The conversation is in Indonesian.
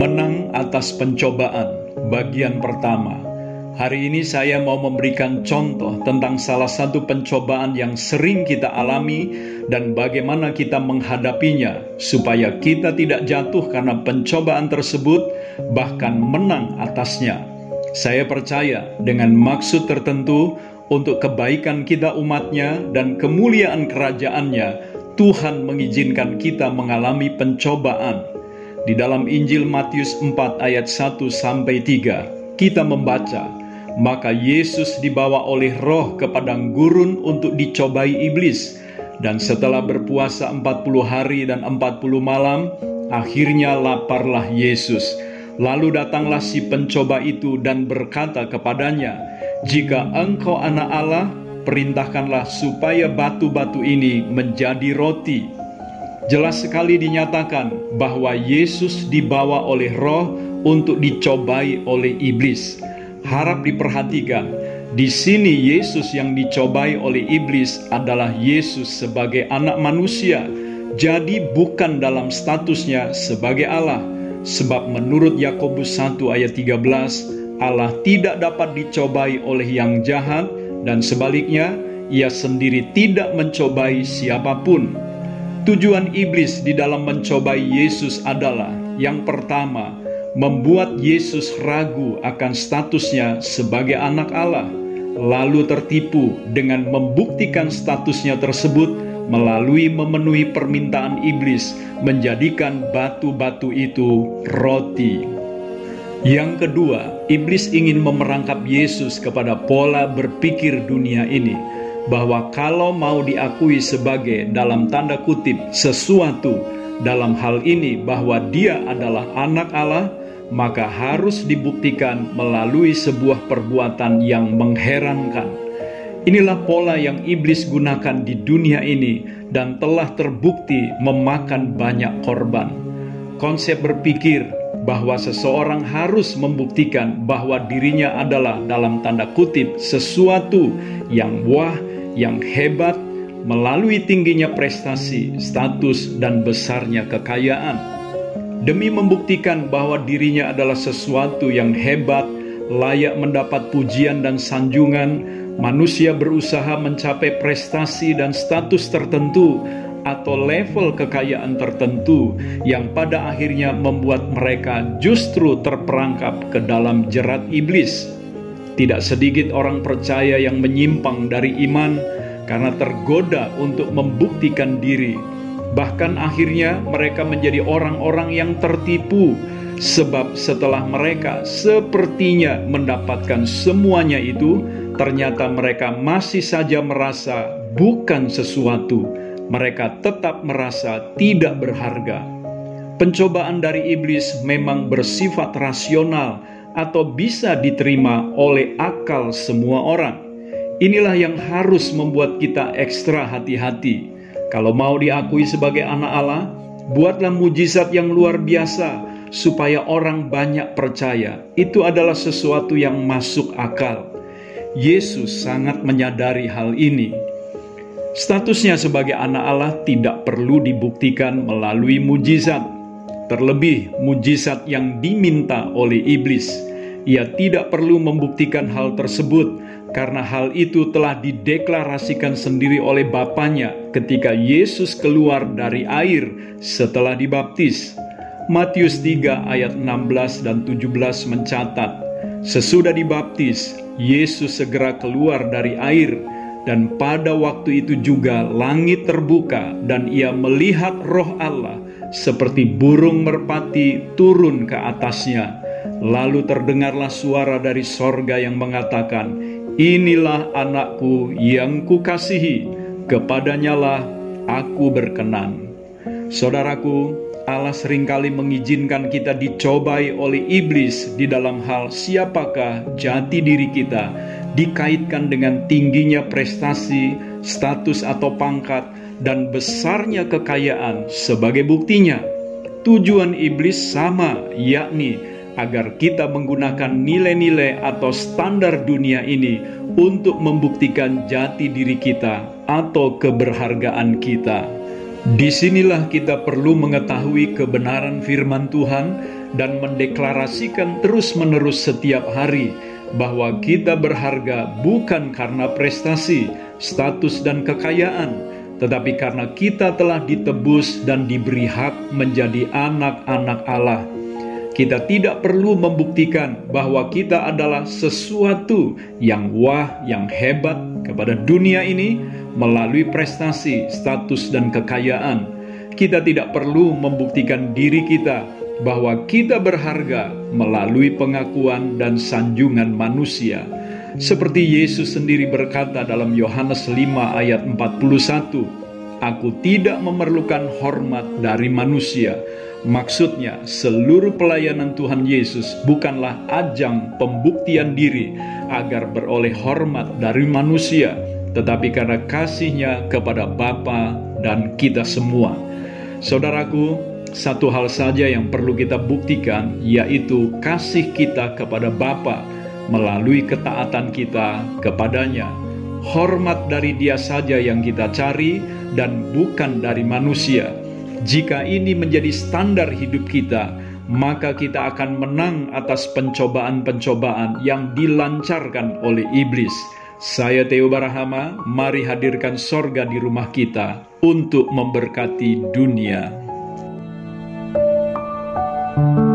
Menang atas pencobaan, bagian pertama. Hari ini saya mau memberikan contoh tentang salah satu pencobaan yang sering kita alami dan bagaimana kita menghadapinya, supaya kita tidak jatuh karena pencobaan tersebut, bahkan menang atasnya. Saya percaya dengan maksud tertentu untuk kebaikan kita umatnya dan kemuliaan kerajaannya, Tuhan mengizinkan kita mengalami pencobaan di dalam Injil Matius 4 ayat 1 sampai 3, kita membaca, maka Yesus dibawa oleh roh ke padang gurun untuk dicobai iblis. Dan setelah berpuasa 40 hari dan 40 malam, akhirnya laparlah Yesus. Lalu datanglah si pencoba itu dan berkata kepadanya, "Jika engkau anak Allah, perintahkanlah supaya batu-batu ini menjadi roti." Jelas sekali dinyatakan bahwa Yesus dibawa oleh roh untuk dicobai oleh iblis. Harap diperhatikan, di sini Yesus yang dicobai oleh iblis adalah Yesus sebagai anak manusia, jadi bukan dalam statusnya sebagai Allah. Sebab menurut Yakobus 1 ayat 13, Allah tidak dapat dicobai oleh yang jahat dan sebaliknya ia sendiri tidak mencobai siapa pun. Tujuan iblis di dalam mencobai Yesus adalah yang pertama, membuat Yesus ragu akan statusnya sebagai anak Allah, lalu tertipu dengan membuktikan statusnya tersebut melalui memenuhi permintaan iblis, menjadikan batu-batu itu roti. Yang kedua, iblis ingin memerangkap Yesus kepada pola berpikir dunia ini bahwa kalau mau diakui sebagai dalam tanda kutip sesuatu dalam hal ini bahwa dia adalah anak Allah, maka harus dibuktikan melalui sebuah perbuatan yang mengherankan. Inilah pola yang iblis gunakan di dunia ini dan telah terbukti memakan banyak korban. Konsep berpikir bahwa seseorang harus membuktikan bahwa dirinya adalah dalam tanda kutip sesuatu yang wah yang hebat melalui tingginya prestasi, status, dan besarnya kekayaan. Demi membuktikan bahwa dirinya adalah sesuatu yang hebat, layak mendapat pujian dan sanjungan, manusia berusaha mencapai prestasi dan status tertentu atau level kekayaan tertentu yang pada akhirnya membuat mereka justru terperangkap ke dalam jerat iblis. Tidak sedikit orang percaya yang menyimpang dari iman karena tergoda untuk membuktikan diri. Bahkan akhirnya mereka menjadi orang-orang yang tertipu sebab setelah mereka sepertinya mendapatkan semuanya itu, ternyata mereka masih saja merasa bukan sesuatu. Mereka tetap merasa tidak berharga. Pencobaan dari iblis memang bersifat rasional atau bisa diterima oleh akal semua orang. Inilah yang harus membuat kita ekstra hati-hati. Kalau mau diakui sebagai anak Allah, buatlah mujizat yang luar biasa supaya orang banyak percaya. Itu adalah sesuatu yang masuk akal. Yesus sangat menyadari hal ini. Statusnya sebagai anak Allah tidak perlu dibuktikan melalui mujizat Terlebih mujizat yang diminta oleh iblis, ia tidak perlu membuktikan hal tersebut karena hal itu telah dideklarasikan sendiri oleh Bapaknya ketika Yesus keluar dari air setelah dibaptis. Matius 3 ayat 16 dan 17 mencatat, Sesudah dibaptis, Yesus segera keluar dari air dan pada waktu itu juga langit terbuka dan ia melihat roh Allah seperti burung merpati turun ke atasnya. Lalu terdengarlah suara dari sorga yang mengatakan, Inilah anakku yang kukasihi, kepadanyalah aku berkenan. Saudaraku, Allah sering kali mengizinkan kita dicobai oleh iblis di dalam hal siapakah jati diri kita, dikaitkan dengan tingginya prestasi, status atau pangkat, dan besarnya kekayaan sebagai buktinya. Tujuan iblis sama, yakni agar kita menggunakan nilai-nilai atau standar dunia ini untuk membuktikan jati diri kita atau keberhargaan kita. Di sinilah kita perlu mengetahui kebenaran firman Tuhan dan mendeklarasikan terus-menerus setiap hari bahwa kita berharga bukan karena prestasi, status, dan kekayaan, tetapi karena kita telah ditebus dan diberi hak menjadi anak-anak Allah. Kita tidak perlu membuktikan bahwa kita adalah sesuatu yang wah, yang hebat kepada dunia ini melalui prestasi, status, dan kekayaan. Kita tidak perlu membuktikan diri kita bahwa kita berharga melalui pengakuan dan sanjungan manusia. Seperti Yesus sendiri berkata dalam Yohanes 5 ayat 41, Aku tidak memerlukan hormat dari manusia. Maksudnya, seluruh pelayanan Tuhan Yesus bukanlah ajang pembuktian diri agar beroleh hormat dari manusia, tetapi karena kasihnya kepada Bapa dan kita semua. Saudaraku, satu hal saja yang perlu kita buktikan, yaitu kasih kita kepada Bapa melalui ketaatan kita kepadanya. Hormat dari Dia saja yang kita cari, dan bukan dari manusia. Jika ini menjadi standar hidup kita, maka kita akan menang atas pencobaan-pencobaan yang dilancarkan oleh iblis. Saya Theo Barahama, mari hadirkan sorga di rumah kita untuk memberkati dunia. Thank you.